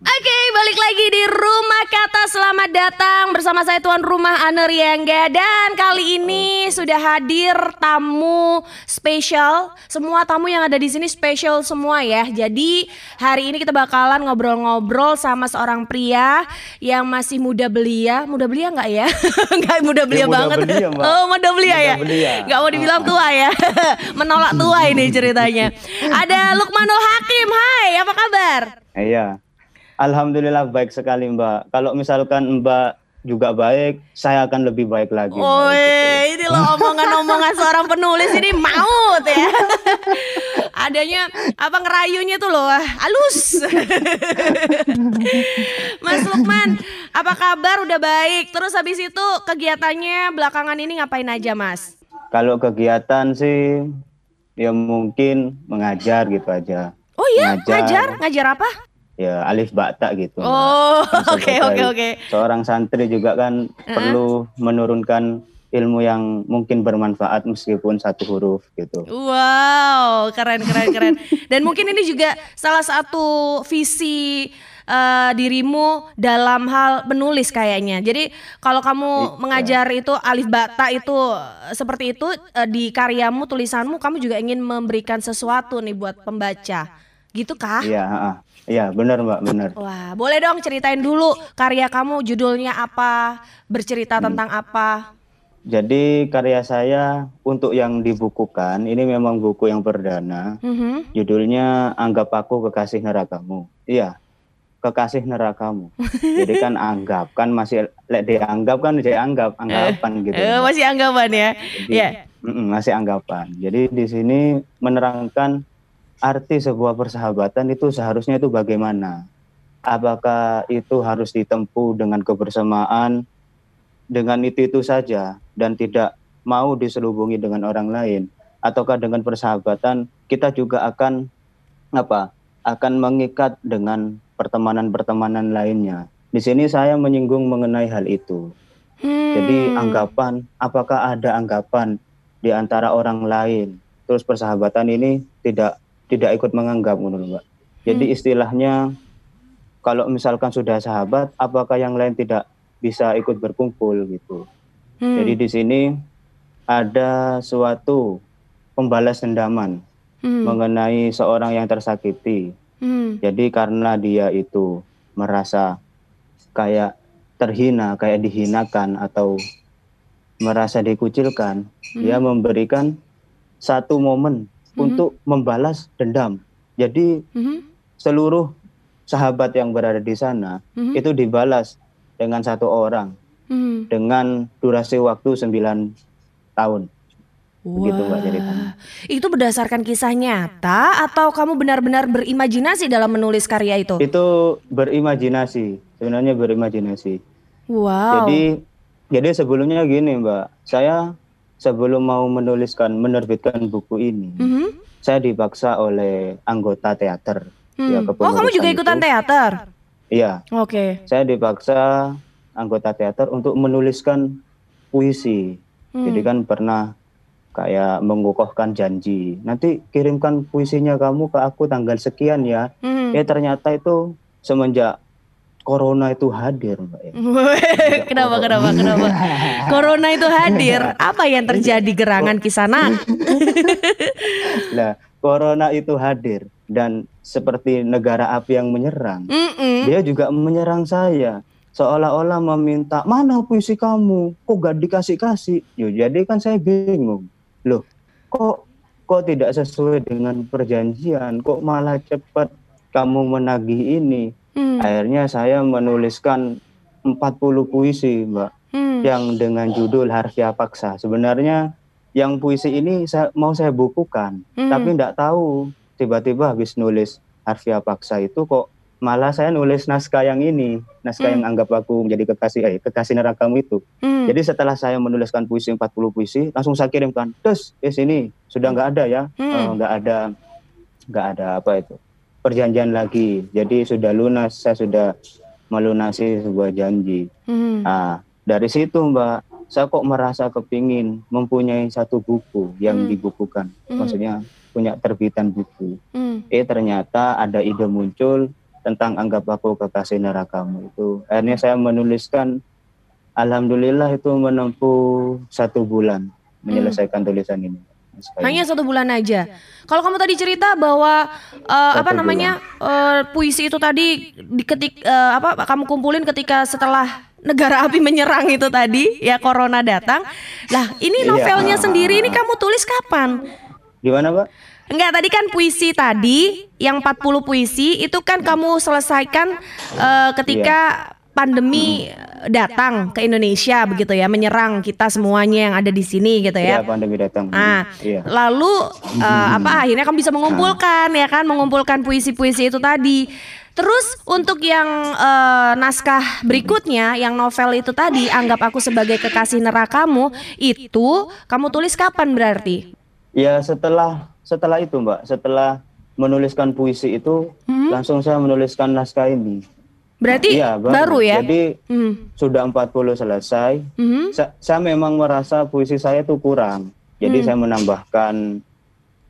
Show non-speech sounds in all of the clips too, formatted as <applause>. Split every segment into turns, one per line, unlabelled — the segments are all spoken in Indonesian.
Oke, balik lagi di Rumah Kata. Selamat datang bersama saya tuan rumah Ane Riangga dan kali ini sudah hadir tamu spesial. Semua tamu yang ada di sini spesial semua ya. Jadi hari ini kita bakalan ngobrol-ngobrol sama seorang pria yang masih muda belia. Muda belia nggak ya? <laughs> Nggak muda belia
Ya, muda
banget.
belia, Mbak.
oh, muda belia
Muda
ya.
belia.
Nggak mau dibilang tua ya. <laughs> Menolak tua ini ceritanya. Ada Lukmanul Hakim. Hai, apa kabar?
Iya. Alhamdulillah baik sekali Mbak. Kalau misalkan Mbak juga baik, saya akan lebih baik lagi.
Oh, ini loh omongan-omongan seorang penulis ini maut ya. Adanya apa ngerayunya tuh loh, halus. Mas Lukman, apa kabar? Udah baik. Terus habis itu kegiatannya belakangan ini ngapain aja, Mas?
Kalau kegiatan sih ya mungkin mengajar gitu aja.
Oh iya,
Ngajar.
ngajar, ngajar apa?
Ya alif bakta gitu.
Oh,
Kan <laughs>
oke oke oke.
Seorang santri juga kan perlu menurunkan ilmu yang mungkin bermanfaat meskipun satu huruf gitu.
Wow, keren keren keren. Dan mungkin ini juga salah satu visi eh, dirimu dalam hal menulis kayaknya. Jadi kalau kamu mengajar itu alif bata itu eh, seperti itu eh, di karyamu tulisanmu kamu juga ingin memberikan sesuatu nih buat pembaca. Gitu kah?
Iya. Iya, benar Mbak, benar.
Wah, boleh dong ceritain dulu karya kamu judulnya apa, bercerita tentang apa?
Jadi karya saya untuk yang dibukukan ini memang buku yang perdana.
Mhm.
Judulnya Anggap Aku Kekasih Nerakamu. Iya, kekasih nerakamu. Jadi kan <laughs> anggap kan masih lek dianggap kan dianggap anggapan gitu.
Eh, masih anggapan ya.
Jadi,
Ya.
mm-mm, masih anggapan. Jadi di sini menerangkan arti sebuah persahabatan itu seharusnya itu bagaimana? Apakah itu harus ditempuh dengan kebersamaan dengan itu itu saja dan tidak mau diselubungi dengan orang lain ataukah dengan persahabatan kita juga akan apa? akan mengikat dengan pertemanan-pertemanan lainnya. Di sini saya menyinggung mengenai hal itu. Jadi
Hmm.
anggapan, apakah ada anggapan di antara orang lain? Terus persahabatan ini tidak tidak ikut menganggap, menurut Mbak. Jadi istilahnya kalau misalkan sudah sahabat, apakah yang lain tidak bisa ikut berkumpul gitu?
Hmm.
Jadi di sini ada suatu pembalas dendaman
Hmm.
mengenai seorang yang tersakiti.
Hmm.
Jadi karena dia itu merasa kayak terhina, kayak dihinakan atau merasa dikucilkan, dia memberikan satu momen untuk membalas dendam. Jadi
Mhm.
seluruh sahabat yang berada di sana
Mhm.
itu dibalas dengan satu orang
Hmm.
dengan durasi waktu 9 tahun. Begitu, Mbak, ceritanya.
Itu berdasarkan kisah nyata atau kamu benar-benar berimajinasi dalam menulis karya itu?
Itu berimajinasi, sebenarnya berimajinasi.
Wow.
Jadi jadi sebelumnya gini Mbak, saya sebelum mau menuliskan menerbitkan buku ini,
Mhm.
saya dipaksa oleh anggota teater.
Hmm.
Ya,
oh, kamu juga ikutan
itu.
teater?
Iya,
Oke.
saya dipaksa anggota teater untuk menuliskan puisi.
Hmm.
Jadi kan pernah kayak mengukuhkan janji. Nanti kirimkan puisinya kamu ke aku tanggal sekian ya.
Hmm.
Eh ternyata itu semenjak corona itu hadir, Mbak. ya.
kenapa, kenapa, kenapa? Corona itu hadir. Apa yang terjadi gerangan kisana?
Nah, corona itu hadir dan seperti negara api yang menyerang,
Mm-mm.
dia juga menyerang saya. Seolah-olah meminta, mana puisi kamu? Kok gak dikasih-kasih? Yo, jadi kan saya bingung. Loh, kok kok tidak sesuai dengan perjanjian? Kok malah cepat kamu menagih ini?
Hmm.
Akhirnya saya menuliskan 40 puisi, Mbak.
Hmm.
yang dengan judul Harfiah Paksa. Sebenarnya yang puisi ini saya, mau saya bukukan,
Hmm.
tapi tidak tahu tiba-tiba habis nulis Harfiah Paksa itu kok malah saya nulis naskah yang ini, naskah yang anggap aku menjadi kekasih eh, kekasih nerakamu itu.
Hmm.
Jadi setelah saya menuliskan puisi 40 puisi, langsung saya kirimkan. Terus di sini sudah nggak ada ya,
Hmm.
Eh, nggak ada nggak ada apa itu perjanjian lagi. Jadi sudah lunas, saya sudah melunasi sebuah janji.
Hmm.
Nah, dari situ Mbak, saya kok merasa kepingin mempunyai satu buku yang
Hmm.
dibukukan.
Hmm.
Maksudnya punya terbitan buku.
Hmm.
Eh ternyata ada ide muncul tentang anggap aku kekasih nerakamu itu akhirnya saya menuliskan alhamdulillah itu menempuh satu bulan menyelesaikan tulisan ini ini.
Hanya satu bulan aja. Kalau kamu tadi cerita bahwa uh, apa
Satu
namanya uh, puisi itu tadi di ketik uh, apa kamu kumpulin ketika setelah negara api menyerang itu tadi ya corona datang. Lah ini
Iya.
novelnya sendiri ini kamu tulis kapan?
gimana pak
Enggak, tadi kan puisi tadi yang 40 puisi itu kan kamu selesaikan eh, ketika pandemi datang ke Indonesia begitu ya, menyerang kita semuanya yang ada di sini gitu
ya
ya.
pandemi datang
Ah,
iya
lalu eh, apa akhirnya kamu bisa mengumpulkan ya kan, mengumpulkan puisi-puisi itu tadi. Terus untuk yang eh, naskah berikutnya, yang novel itu tadi, anggap aku sebagai kekasih nerakamu, itu kamu tulis kapan berarti?
Ya setelah setelah itu mbak, setelah menuliskan puisi itu
Hmm?
langsung saya menuliskan naskah ini.
Berarti
Iya,
baru. ya?
Jadi
Hmm.
sudah 40 selesai.
Mhm.
Sa- saya memang merasa puisi saya itu kurang. Jadi
Hmm.
saya menambahkan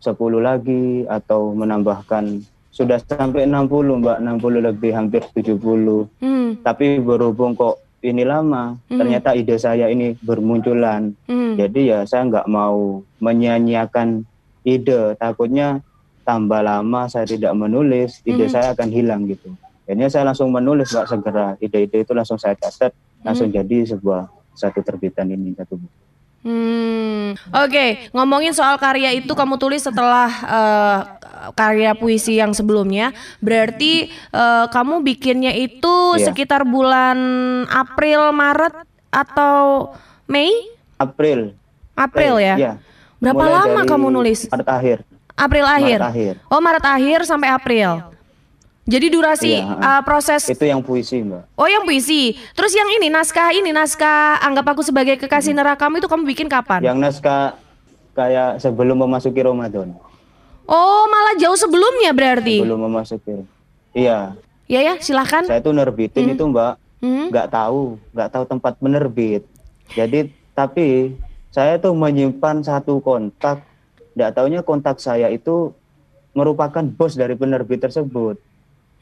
10 lagi atau menambahkan sudah sampai 60 mbak, 60 lebih hampir 70.
Hmm.
Tapi berhubung kok ini lama,
Hmm.
ternyata ide saya ini bermunculan.
Hmm.
Jadi ya saya nggak mau menyanyiakan ide, takutnya tambah lama saya tidak menulis, ide
Hmm.
saya akan hilang gitu. Akhirnya saya langsung menulis nggak segera, ide-ide itu langsung saya catat, langsung jadi sebuah satu terbitan ini satu buku.
Hmm. Oke, ngomongin soal karya itu kamu tulis setelah eh, karya puisi yang sebelumnya. Berarti eh, kamu bikinnya itu
Iya.
sekitar bulan April, Maret atau Mei?
April.
April ya?
iya.
Berapa
Mulai
lama kamu nulis?
Maret akhir.
April akhir.
Maret akhir.
Oh, Maret akhir sampai April. Jadi durasi
Iya,
eh, proses
Itu yang puisi mbak.
Oh yang puisi. Terus yang ini naskah ini naskah anggap aku sebagai kekasih nerakamu itu kamu bikin kapan?
Yang naskah kayak sebelum memasuki Ramadan.
Oh malah jauh sebelumnya berarti.
Sebelum memasuki. Iya.
Ya ya silahkan.
Saya tuh nerbitin itu mbak.
Hmm.
nggak tahu, nggak tahu tempat penerbit. Jadi tapi saya tuh menyimpan satu kontak, nggak taunya kontak saya itu merupakan bos dari penerbit tersebut.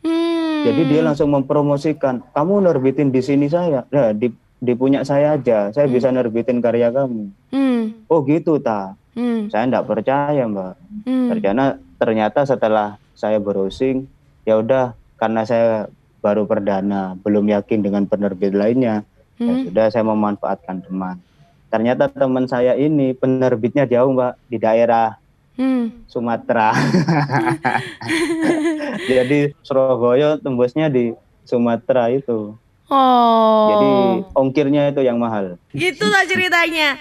Hmm.
Jadi dia langsung mempromosikan, kamu nerbitin di sini saya, nah, di, di punya saya aja, saya bisa nerbitin karya kamu.
Hmm.
Oh gitu ta,
Hmm.
saya nggak percaya mbak.
Hmm.
Ternyata ternyata setelah saya browsing, ya udah karena saya baru perdana, belum yakin dengan penerbit lainnya, ya
Hmm.
sudah saya memanfaatkan teman. Ternyata teman saya ini penerbitnya jauh mbak di daerah
Hmm.
Sumatera. <laughs> Jadi Surabaya tembusnya di Sumatera itu.
Oh.
Jadi ongkirnya itu yang mahal.
gitu lah ceritanya.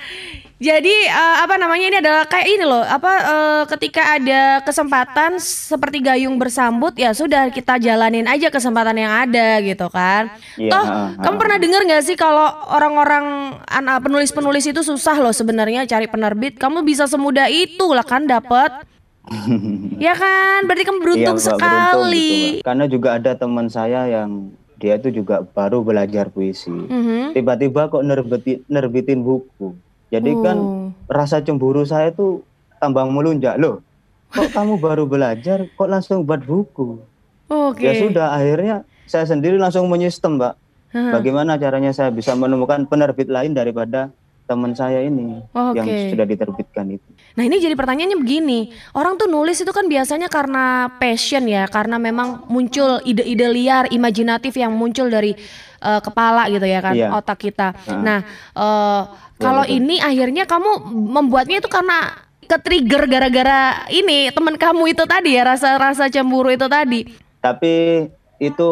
Jadi eh, apa namanya ini adalah kayak ini loh apa eh, ketika ada kesempatan seperti gayung bersambut ya sudah kita jalanin aja kesempatan yang ada gitu kan.
Iya,
Toh
ha, ha.
kamu pernah dengar nggak sih kalau orang-orang penulis-penulis itu susah loh sebenarnya cari penerbit. Kamu bisa semudah itu lah kan dapat. <laughs> ya kan berarti kamu beruntung
Iya,
sekali.
gitu, Mbak. Karena juga ada teman saya yang dia itu juga baru belajar puisi.
Mhm.
Tiba-tiba kok nerbitin, nerbitin buku. Jadi kan
Oh.
rasa cemburu saya tuh tambah melunjak loh. Kok kamu baru belajar kok langsung buat buku?
Oke.
Ya sudah akhirnya saya sendiri langsung menyistem, Mbak.
Hah.
Bagaimana caranya saya bisa menemukan penerbit lain daripada teman saya ini yang
Oke.
sudah diterbitkan itu.
Nah ini jadi pertanyaannya begini, orang tuh nulis itu kan biasanya karena passion ya, karena memang muncul ide-ide liar, imajinatif yang muncul dari eh, kepala gitu ya kan,
Iya.
otak kita. Nah eh, kalau ini akhirnya kamu membuatnya itu karena ke-trigger gara-gara ini teman kamu itu tadi ya rasa-rasa cemburu itu tadi.
Tapi itu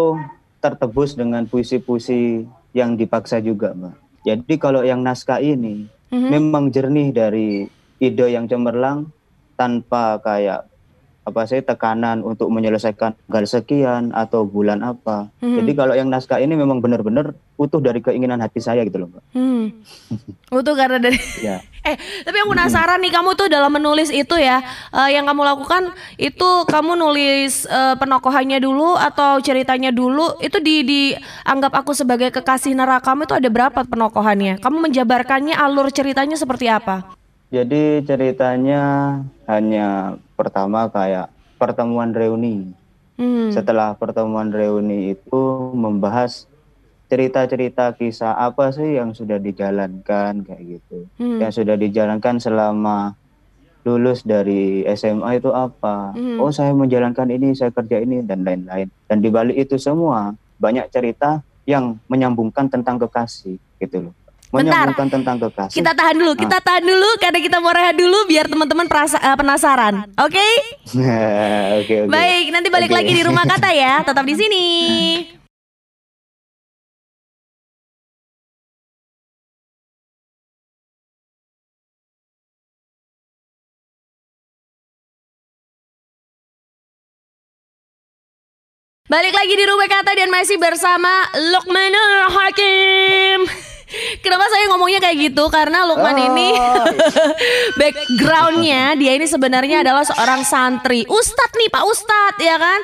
tertebus dengan puisi-puisi yang dipaksa juga, Mbak. Jadi kalau yang naskah ini
Mhm.
memang jernih dari ide yang cemerlang tanpa kayak apa sih tekanan untuk menyelesaikan tanggal sekian atau bulan apa.
Mhm.
Jadi kalau yang naskah ini memang benar-benar utuh dari keinginan hati saya gitu loh, Mbak.
Hmm. Itu karena dari <laughs>
Ya. <laughs>
Eh, tapi aku penasaran nih kamu tuh dalam menulis itu ya, eh, yang kamu lakukan itu kamu nulis eh, penokohannya dulu atau ceritanya dulu itu di dianggap aku sebagai kekasih nerakamu itu ada berapa penokohannya? Kamu menjabarkannya alur ceritanya seperti apa?
Jadi ceritanya hanya pertama kayak pertemuan reuni.
Hmm.
Setelah pertemuan reuni itu membahas cerita-cerita kisah apa sih yang sudah dijalankan kayak gitu.
Hmm.
Yang sudah dijalankan selama lulus dari SMA itu apa?
Hmm.
Oh, saya menjalankan ini, saya kerja ini dan lain-lain. Dan di balik itu semua banyak cerita yang menyambungkan tentang kekasih gitu loh.
Bentar.
Menyambungkan tentang kekasih.
Kita tahan dulu, kita tahan dulu karena kita mau rehat dulu biar teman-teman eh, penasaran. Oke? <laughs>
Oke, oke.
Baik, nanti balik
Oke.
lagi di rumah kata ya. Tetap di sini. <laughs> Balik lagi di rumah kata dan masih bersama Lukmanul Hakim. <laughs> Kenapa saya ngomongnya kayak gitu? Karena Lukman
Oh,
ini <laughs> backgroundnya dia ini sebenarnya adalah seorang santri, ustadz nih Pak Ustadz ya kan?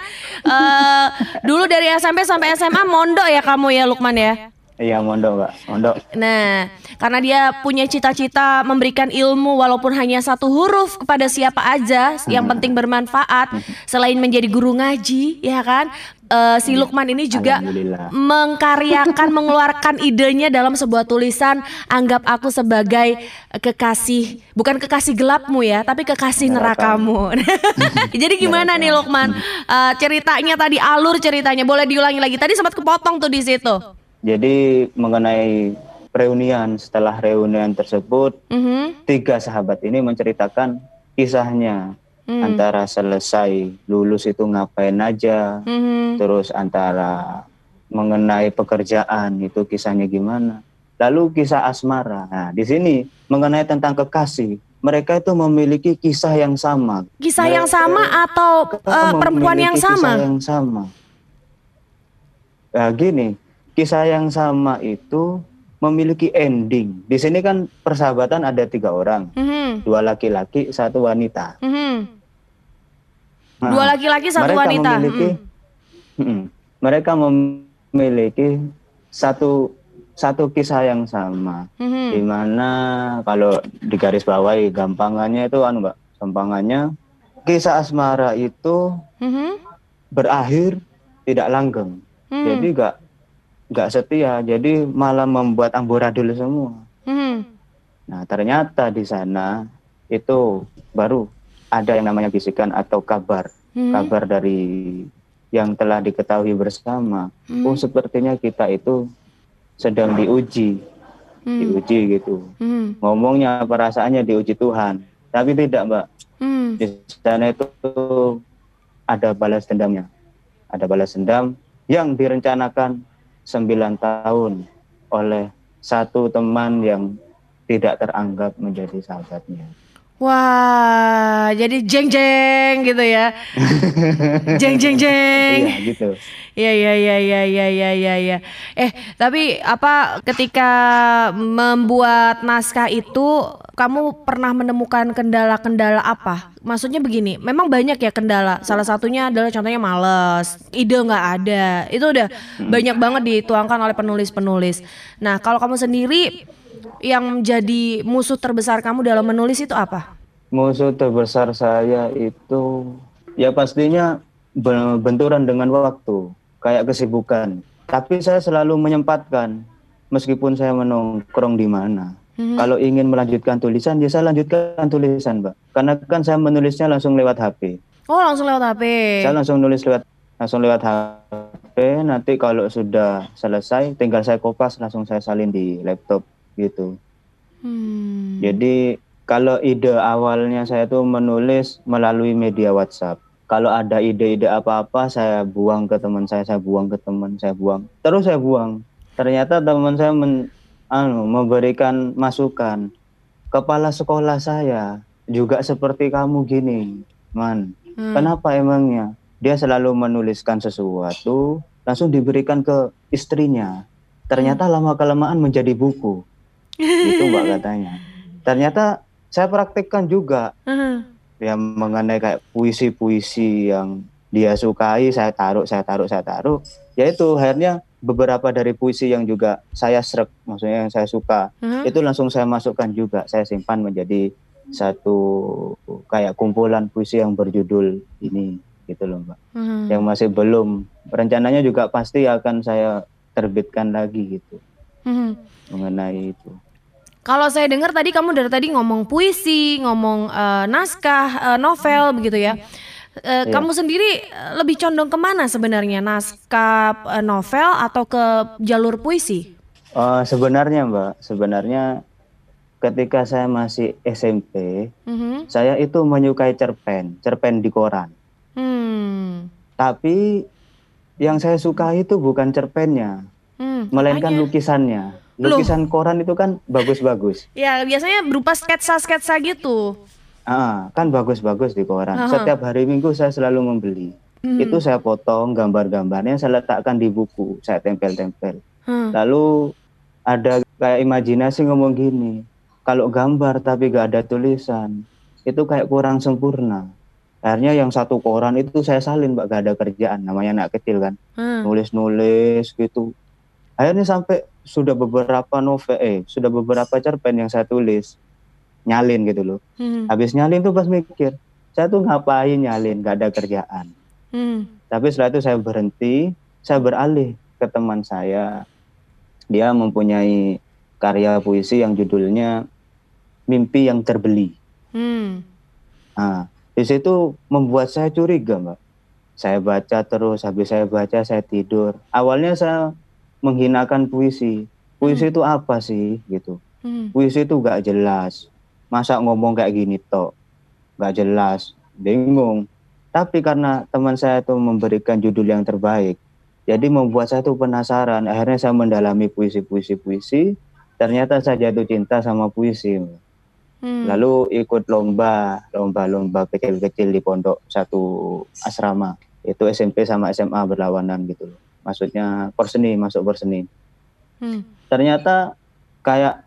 Eh, dulu dari SMP sampai SMA mondok ya kamu ya Lukman ya?
Iya, mondok, Mbak. Mondok.
Nah, karena dia punya cita-cita memberikan ilmu walaupun hanya satu huruf kepada siapa aja, yang penting bermanfaat. Selain menjadi guru ngaji, ya kan? Eh, si Lukman ini juga mengkaryakan, <laughs> mengeluarkan idenya dalam sebuah tulisan. Anggap aku sebagai kekasih, bukan kekasih gelapmu ya, tapi kekasih nerakamu. <laughs> Jadi gimana nih Lukman? Eh, ceritanya tadi alur ceritanya, boleh diulangi lagi? Tadi sempat kepotong tuh di situ.
Jadi mengenai reunian setelah reunian tersebut
Mhm.
tiga sahabat ini menceritakan kisahnya
Hmm.
antara selesai lulus itu ngapain aja
Mhm.
terus antara mengenai pekerjaan itu kisahnya gimana lalu kisah asmara nah di sini mengenai tentang kekasih mereka itu memiliki kisah yang sama
Kisah yang
Mereka-
sama atau eh, perempuan yang sama?
kisah yang sama nah gini kisah yang sama itu memiliki ending. Di sini kan persahabatan ada tiga orang.
Mhm,
dua laki-laki satu wanita.
Mhm.
Nah,
Dua laki-laki satu
mereka
wanita.
memiliki Mm-mm. mereka memiliki satu satu kisah yang sama.
Mhm,
di mana kalau di garis bawahi gampangannya itu anu mbak gampangannya kisah asmara itu
mhm,
berakhir tidak langgeng.
Mhm,
jadi nggak nggak setia jadi malah membuat amburadul semua
mhm.
nah ternyata di sana itu baru ada yang namanya bisikan atau kabar
Mhm.
kabar dari yang telah diketahui bersama
Hmm.
oh sepertinya kita itu sedang diuji
Hmm.
diuji gitu
Mhm,
ngomongnya perasaannya diuji Tuhan tapi tidak mbak
mhm.
di sana itu ada balas dendamnya ada balas dendam yang direncanakan 9 tahun oleh satu teman yang tidak teranggap menjadi sahabatnya
Wah, jadi jeng-jeng gitu ya. jeng jeng jeng.
iya gitu
Iya iya iya iya iya iya iya iya. Eh, tapi apa ketika membuat naskah itu kamu pernah menemukan kendala-kendala apa? Maksudnya begini, memang banyak ya kendala. Salah satunya adalah contohnya males, ide nggak ada. Itu udah banyak banget dituangkan oleh penulis-penulis. Nah, kalau kamu sendiri yang menjadi musuh terbesar kamu dalam menulis itu apa?
Musuh terbesar saya itu ya pastinya be- benturan dengan waktu, kayak kesibukan. Tapi saya selalu menyempatkan meskipun saya menongkrong di mana.
Mhm.
Kalau ingin melanjutkan tulisan, ya saya lanjutkan tulisan, Mbak. Karena kan saya menulisnya langsung lewat HP.
Oh, langsung lewat HP.
Saya langsung nulis lewat langsung lewat HP. Nanti kalau sudah selesai, tinggal saya kopas langsung saya salin di laptop gitu.
Hmm.
Jadi kalau ide awalnya saya tuh menulis melalui media WhatsApp. Kalau ada ide-ide apa-apa saya buang ke teman saya, saya buang ke teman, saya buang. Terus saya buang. Ternyata teman saya men- anu, memberikan masukan. Kepala sekolah saya juga seperti kamu gini, man.
Hmm.
Kenapa emangnya? Dia selalu menuliskan sesuatu, langsung diberikan ke istrinya. Ternyata lama kelamaan menjadi buku. Itu mbak <laughs> katanya. Ternyata saya praktekkan juga
Hmm.
yang mengenai kayak puisi-puisi yang dia sukai, saya taruh, saya taruh, saya taruh. Yaitu akhirnya beberapa dari puisi yang juga saya srek, maksudnya yang saya suka,
Hmm.
itu langsung saya masukkan juga. Saya simpan menjadi satu kayak kumpulan puisi yang berjudul ini gitu loh mbak
Hmm.
yang masih belum rencananya juga pasti akan saya terbitkan lagi gitu
Hmm.
mengenai itu
Kalau saya dengar tadi kamu dari tadi ngomong puisi, ngomong eh, naskah, eh, novel begitu ya. Eh,
Iya.
Kamu sendiri eh, lebih condong ke mana sebenarnya naskah eh, novel atau ke jalur puisi?
Eh, sebenarnya mbak sebenarnya ketika saya masih SMP
Mhm.
saya itu menyukai cerpen cerpen di koran
Hmm.
tapi yang saya suka itu bukan cerpennya
Hmm.
melainkan
Apanya?
lukisannya
Loh.
lukisan koran itu kan bagus-bagus
Ya biasanya berupa sketsa-sketsa gitu.
Ah, kan bagus-bagus di koran.
Aha.
Setiap hari Minggu saya selalu membeli.
Hmm.
Itu saya potong gambar-gambarnya, saya letakkan di buku, saya tempel-tempel.
Hmm.
Lalu ada kayak imajinasi ngomong gini, kalau gambar tapi gak ada tulisan, itu kayak kurang sempurna. Akhirnya yang satu koran itu saya salin, Mbak, gak ada kerjaan. Namanya anak kecil kan,
Hmm.
nulis-nulis gitu. Akhirnya sampai sudah beberapa novel, eh, sudah beberapa cerpen yang saya tulis, nyalin gitu loh.
Hmm.
Habis nyalin tuh pas mikir, saya tuh ngapain nyalin, gak ada kerjaan.
Hmm.
Tapi setelah itu saya berhenti, saya beralih ke teman saya. Dia mempunyai karya puisi yang judulnya Mimpi yang Terbeli.
Hmm.
Nah, di situ membuat saya curiga, Mbak. Saya baca terus, habis saya baca saya tidur. Awalnya saya menghinakan puisi. Puisi itu apa sih gitu.
Hmm.
puisi itu gak jelas. Masa ngomong kayak gini tok, gak jelas, bingung. Tapi karena teman saya itu memberikan judul yang terbaik, jadi membuat saya tuh penasaran. Akhirnya saya mendalami puisi-puisi-puisi. Ternyata saya jatuh cinta sama puisi.
Hmm.
Lalu ikut lomba, lomba-lomba kecil-kecil di pondok satu asrama. Itu SMP sama SMA berlawanan gitu loh. Maksudnya porseni, masuk porseni
Hmm.
ternyata kayak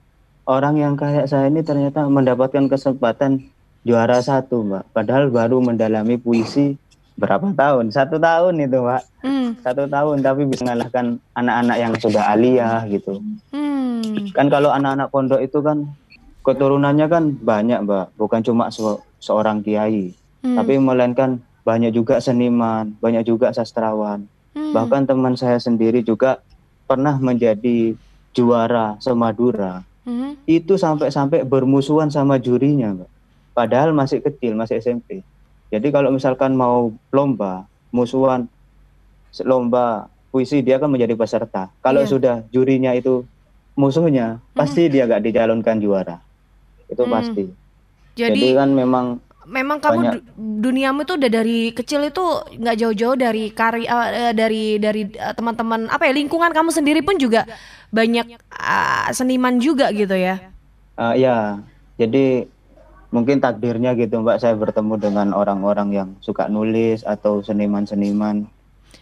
orang yang kayak saya ini ternyata mendapatkan kesempatan juara satu mbak padahal baru mendalami puisi berapa tahun satu tahun itu mbak
Hmm.
satu tahun tapi bisa mengalahkan anak-anak yang sudah aliyah gitu
Hmm.
kan kalau anak-anak pondok itu kan keturunannya kan banyak mbak bukan cuma se- seorang kiai
Hmm.
tapi melainkan banyak juga seniman banyak juga sastrawan
Hmm.
bahkan teman saya sendiri juga pernah menjadi juara semadura
Hmm.
itu sampai-sampai bermusuhan sama jurinya, Mbak. Padahal masih kecil, masih SMP. Jadi kalau misalkan mau lomba, musuhan lomba puisi dia kan menjadi peserta. Kalau
Iya.
sudah jurinya itu musuhnya, pasti dia gak dicalonkan juara. Itu
Hmm.
pasti.
Jadi,
Jadi kan memang
memang kamu
banyak-
du- duniamu itu udah dari kecil itu nggak jauh-jauh dari karya eh, dari dari eh, teman-teman apa ya lingkungan kamu sendiri pun juga banyak ah, seniman juga gitu ya.
eh, ya, jadi mungkin takdirnya gitu Mbak saya bertemu dengan orang-orang yang suka nulis atau seniman-seniman.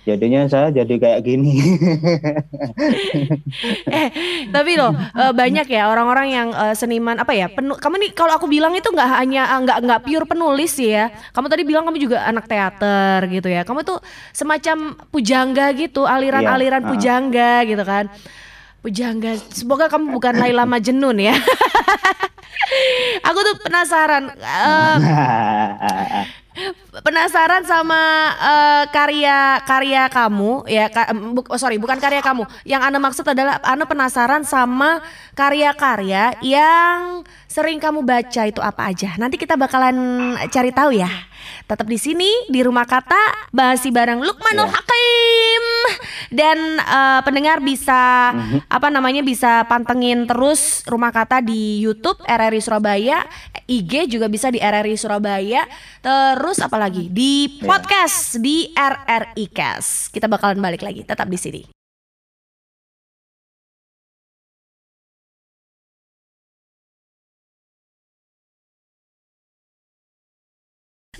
Jadinya saya jadi kayak gini. <laughs>
eh tapi loh eh, banyak ya orang-orang yang eh, seniman apa ya penu kamu nih kalau aku bilang itu nggak hanya ah, nggak nggak pure penulis sih ya kamu tadi bilang kamu juga anak teater gitu ya kamu tuh semacam pujangga gitu aliran-aliran
Iya,
pujangga gitu kan pujangga semoga kamu bukan Laila Majnun ya. <laughs> Aku tuh penasaran eh, penasaran sama eh, karya-karya kamu ya ka- bu- oh, sorry bukan karya kamu. Yang Ana maksud adalah Ana penasaran sama karya-karya yang sering kamu baca itu apa aja? Nanti kita bakalan cari tahu ya tetap di sini di rumah kata bahasi bareng Lukmanul
Ya.
Hakim dan eh, pendengar bisa apa namanya bisa pantengin terus rumah kata di YouTube RRI Surabaya. IG juga bisa di RRI Surabaya. Terus apa lagi? Di
Ya.
podcast di RRI Cast. Kita bakalan balik lagi. Tetap di sini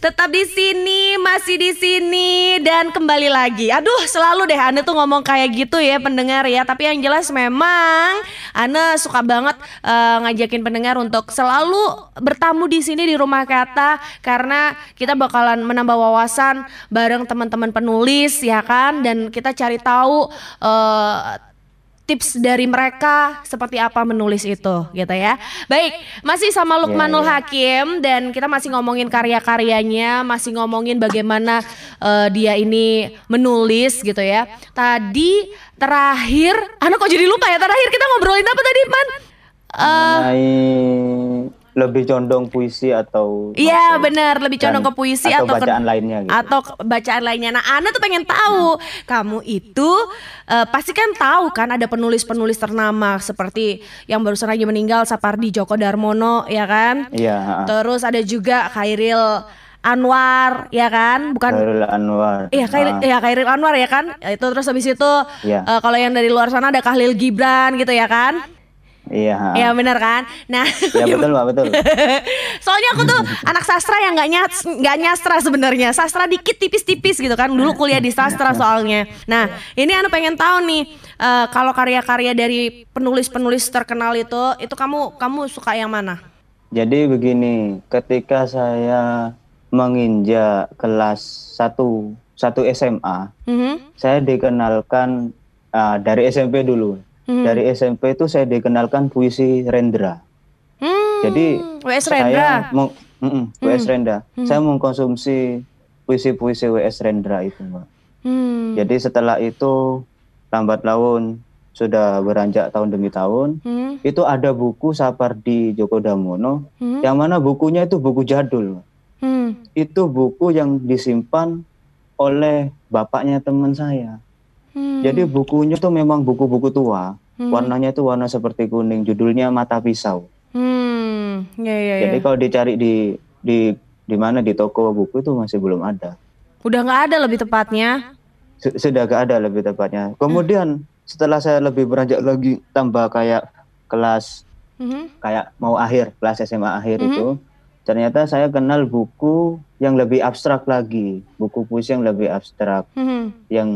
Tetap di sini, masih di sini dan kembali lagi. Aduh, selalu deh Anda tuh ngomong kayak gitu ya pendengar ya. Tapi yang jelas memang Anda suka banget eh, ngajakin pendengar untuk selalu bertamu di sini di rumah kata karena kita bakalan menambah wawasan bareng teman-teman penulis ya kan dan kita cari tahu eh, tips dari mereka seperti apa menulis itu gitu ya. Baik, masih sama Lukmanul
Iya.
Hakim dan kita masih ngomongin karya-karyanya, masih ngomongin bagaimana eh, dia ini menulis gitu ya. Tadi terakhir, anak kok jadi lupa ya terakhir kita ngobrolin apa tadi, Man?
Mengenai lebih condong puisi atau
Iya benar, lebih condong
dan-
ke puisi
atau
atau, ke-
bacaan lainnya gitu.
atau ke- bacaan lainnya. Nah, Ana tuh pengen tahu, kamu itu eh, pasti kan tahu kan ada penulis-penulis ternama seperti yang barusan aja meninggal Sapardi Djoko Darmono ya kan?
Iya.
Terus ada juga Khairil Anwar ya kan? Bukan
Khairul Anwar.
Iya Khairil,
Ha.
ya Khairil Anwar ya kan? Itu terus habis itu
Iya.
eh, kalau yang dari luar sana ada Khalil Gibran gitu ya kan?
Iya.
Iya benar kan? Nah,
Ya <laughs> betul, Mbak, betul.
Soalnya aku tuh <laughs> anak sastra yang nggak nyas nggak nyastra sebenarnya. Sastra dikit tipis-tipis gitu kan. Dulu kuliah di sastra soalnya. Nah, ini anu pengen tahu nih eh, kalau karya-karya dari penulis-penulis terkenal itu itu kamu kamu suka yang mana?
Jadi begini, ketika saya menginjak kelas 1 satu SMA,
Mhm.
saya dikenalkan ah, dari SMP dulu.
Mhm.
Dari SMP itu saya dikenalkan puisi Rendra.
Hmm,
Jadi
WS
saya
Rendra.
meng- mm-mm, WS Rendra. Saya mengkonsumsi puisi-puisi WS Rendra itu, Mbak.
Hmm.
Jadi setelah itu lambat laun sudah beranjak tahun demi tahun,
Hmm.
itu ada buku Sapardi Djoko Damono
Hmm.
yang mana bukunya itu buku jadul.
Hmm.
Itu buku yang disimpan oleh bapaknya teman saya.
Hmm.
Jadi bukunya itu memang buku-buku tua.
Hmm.
Warnanya itu warna seperti kuning, judulnya Mata Pisau.
Hmm. Ya ya.
Jadi kalau dicari di di di mana di toko buku itu masih belum ada.
Udah nggak ada lebih tepatnya.
Su- Sudah gak ada lebih tepatnya. Kemudian setelah saya lebih beranjak lagi tambah kayak kelas
Mhm.
kayak mau akhir kelas SMA akhir
Mhm.
itu ternyata saya kenal buku yang lebih abstrak lagi buku puisi yang lebih abstrak
Mhm.
yang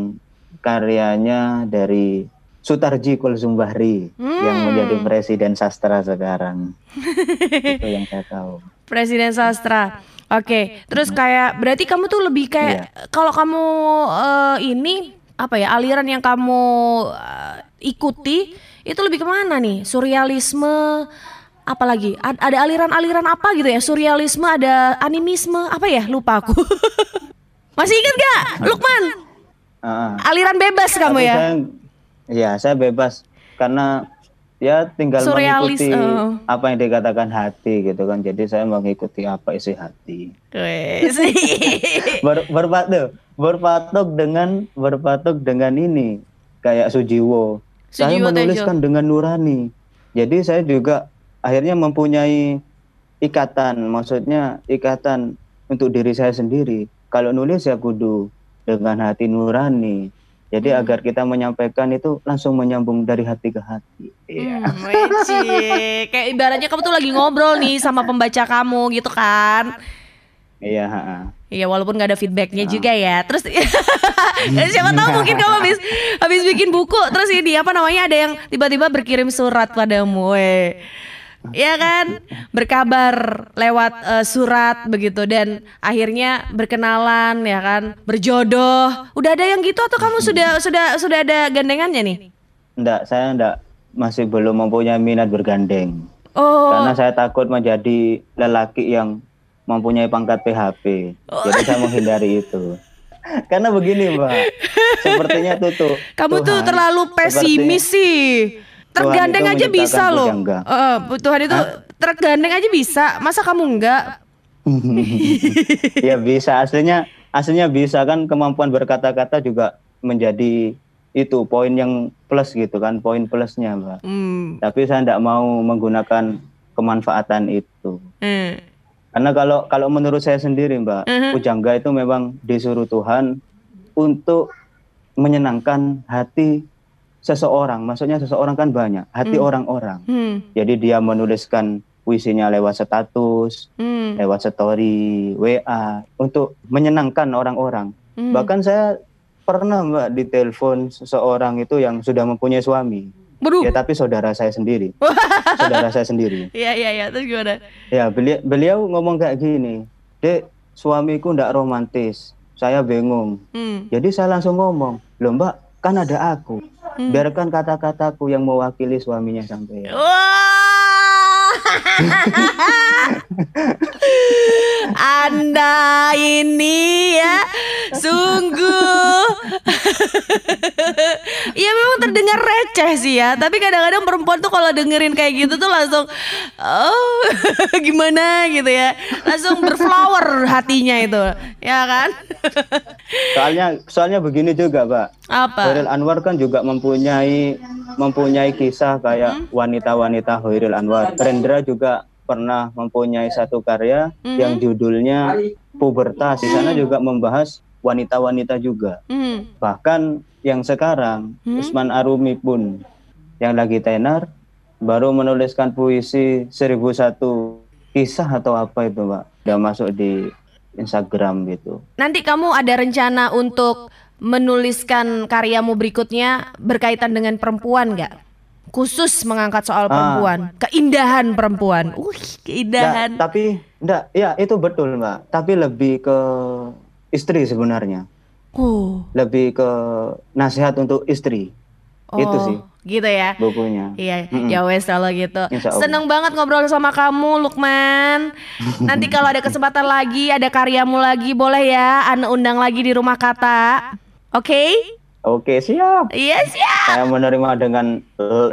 karyanya dari Sutarji Kulzumbahri yang
Hmm.
menjadi presiden sastra sekarang <laughs> itu yang saya tahu
Presiden sastra. Oke, terus kayak berarti kamu tuh lebih kayak kalau kamu eh, ini apa ya aliran yang kamu eh, ikuti itu lebih ke mana nih? Surrealisme, apalagi A- ada aliran-aliran apa gitu ya? Surrealisme, ada animisme, apa ya? Lupa aku. <laughs> Masih ingat gak, Lukman?
Ah,
Aliran bebas kamu ya?
saya, ya saya bebas karena ya tinggal
Surrealis,
mengikuti
oh.
apa yang dikatakan hati gitu kan jadi saya mengikuti apa isi hati. <laughs> Ber, berpatok berpatok dengan berpatok dengan ini kayak Sujiwo. saya
Sujiwo
menuliskan dengan nurani. Jadi saya juga akhirnya mempunyai ikatan, maksudnya ikatan untuk diri saya sendiri. Kalau nulis ya kudu dengan hati nurani. Jadi
Hmm.
agar kita menyampaikan itu langsung menyambung dari hati ke hati. Iya.
Hmm, weci. Kayak ibaratnya kamu tuh lagi ngobrol nih sama <laughs> pembaca kamu gitu kan.
Iya.
Iya walaupun nggak ada feedbacknya juga ya. Terus <laughs> siapa tahu mungkin kamu habis habis bikin buku terus ini apa namanya ada yang tiba-tiba berkirim surat padamu, we. Ya kan, berkabar lewat eh, surat begitu dan akhirnya berkenalan ya kan, berjodoh. Udah ada yang gitu atau kamu sudah sudah sudah ada gandengannya nih?
Enggak, saya enggak masih belum mempunyai minat bergandeng.
Oh,
Karena saya takut menjadi lelaki yang mempunyai pangkat PHP. Jadi saya menghindari itu. <laughs> Karena begini, Mbak. Sepertinya tutup.
Kamu tuh terlalu pesimis sih. Tergandeng aja bisa loh. Eh, Tuhan itu tergandeng aja bisa. Masa kamu enggak? <laughs>
ya bisa aslinya aslinya bisa kan kemampuan berkata-kata juga menjadi itu poin yang plus gitu kan poin plusnya mbak
Hmm.
tapi saya tidak mau menggunakan kemanfaatan itu
eh.
karena kalau kalau menurut saya sendiri mbak
Mhm.
pujangga itu memang disuruh Tuhan untuk menyenangkan hati seseorang maksudnya seseorang kan banyak hati orang-orang
Hmm.
jadi dia menuliskan puisinya lewat status
Hmm.
lewat story, WA untuk menyenangkan orang-orang.
Hmm.
Bahkan saya pernah Mbak ditelepon seseorang itu yang sudah mempunyai suami.
Waduh.
Ya tapi saudara saya sendiri. <laughs> saudara saya sendiri.
Iya iya iya. Terus gimana?
Ya beliau, beliau ngomong kayak gini, "Dek, suamiku ndak romantis. Saya bingung."
Hmm.
Jadi saya langsung ngomong, "Loh Mbak, kan ada aku." Biarkan kata-kataku yang mewakili suaminya sampai.
Wah. <laughs> Anda ini ya sungguh <laughs> terdengar receh sih ya Tapi kadang-kadang perempuan tuh kalau dengerin kayak gitu tuh langsung Oh <laughs> gimana gitu ya Langsung berflower hatinya itu Ya kan
Soalnya soalnya begini juga, Pak.
Apa?
Hoiril Anwar kan juga mempunyai mempunyai kisah kayak wanita-wanita Hoiril Anwar. Rendra juga pernah mempunyai satu karya yang judulnya Pubertas. Di sana juga membahas wanita-wanita juga.
Hmm.
Bahkan yang sekarang Usman Arumi pun yang lagi tenar baru menuliskan puisi 1001 kisah atau apa itu, Pak. Udah masuk di Instagram gitu.
Nanti kamu ada rencana untuk menuliskan karyamu berikutnya berkaitan dengan perempuan nggak? Khusus mengangkat soal perempuan, keindahan perempuan. Uh, keindahan.
Nggak, tapi enggak, ya itu betul, Mbak. Tapi lebih ke istri sebenarnya.
Oh,
Lebih ke nasihat untuk istri. Itu
oh,
sih
Gitu ya.
bukunya.
Iya,
Mm-mm.
ya wes kalau gitu. Seneng banget ngobrol sama kamu, Lukman. <laughs> Nanti kalau ada kesempatan lagi, ada karyamu lagi, boleh ya, Ane undang lagi di rumah kata. Oke?
Oke, siap.
Iya siap.
Saya menerima dengan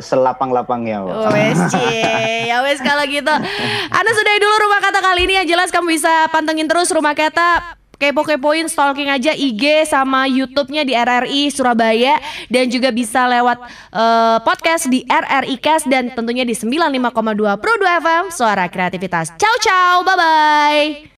selapang-lapangnya, Pak.
Wes <laughs> ya wes kalau gitu. Anda sudahi dulu rumah kata kali ini yang jelas kamu bisa pantengin terus rumah kata kepo-kepoin stalking aja IG sama YouTube-nya di RRI Surabaya dan juga bisa lewat eh, podcast di RRI Cast dan tentunya di 95,2 Pro 2 FM Suara Kreativitas. Ciao ciao, bye bye.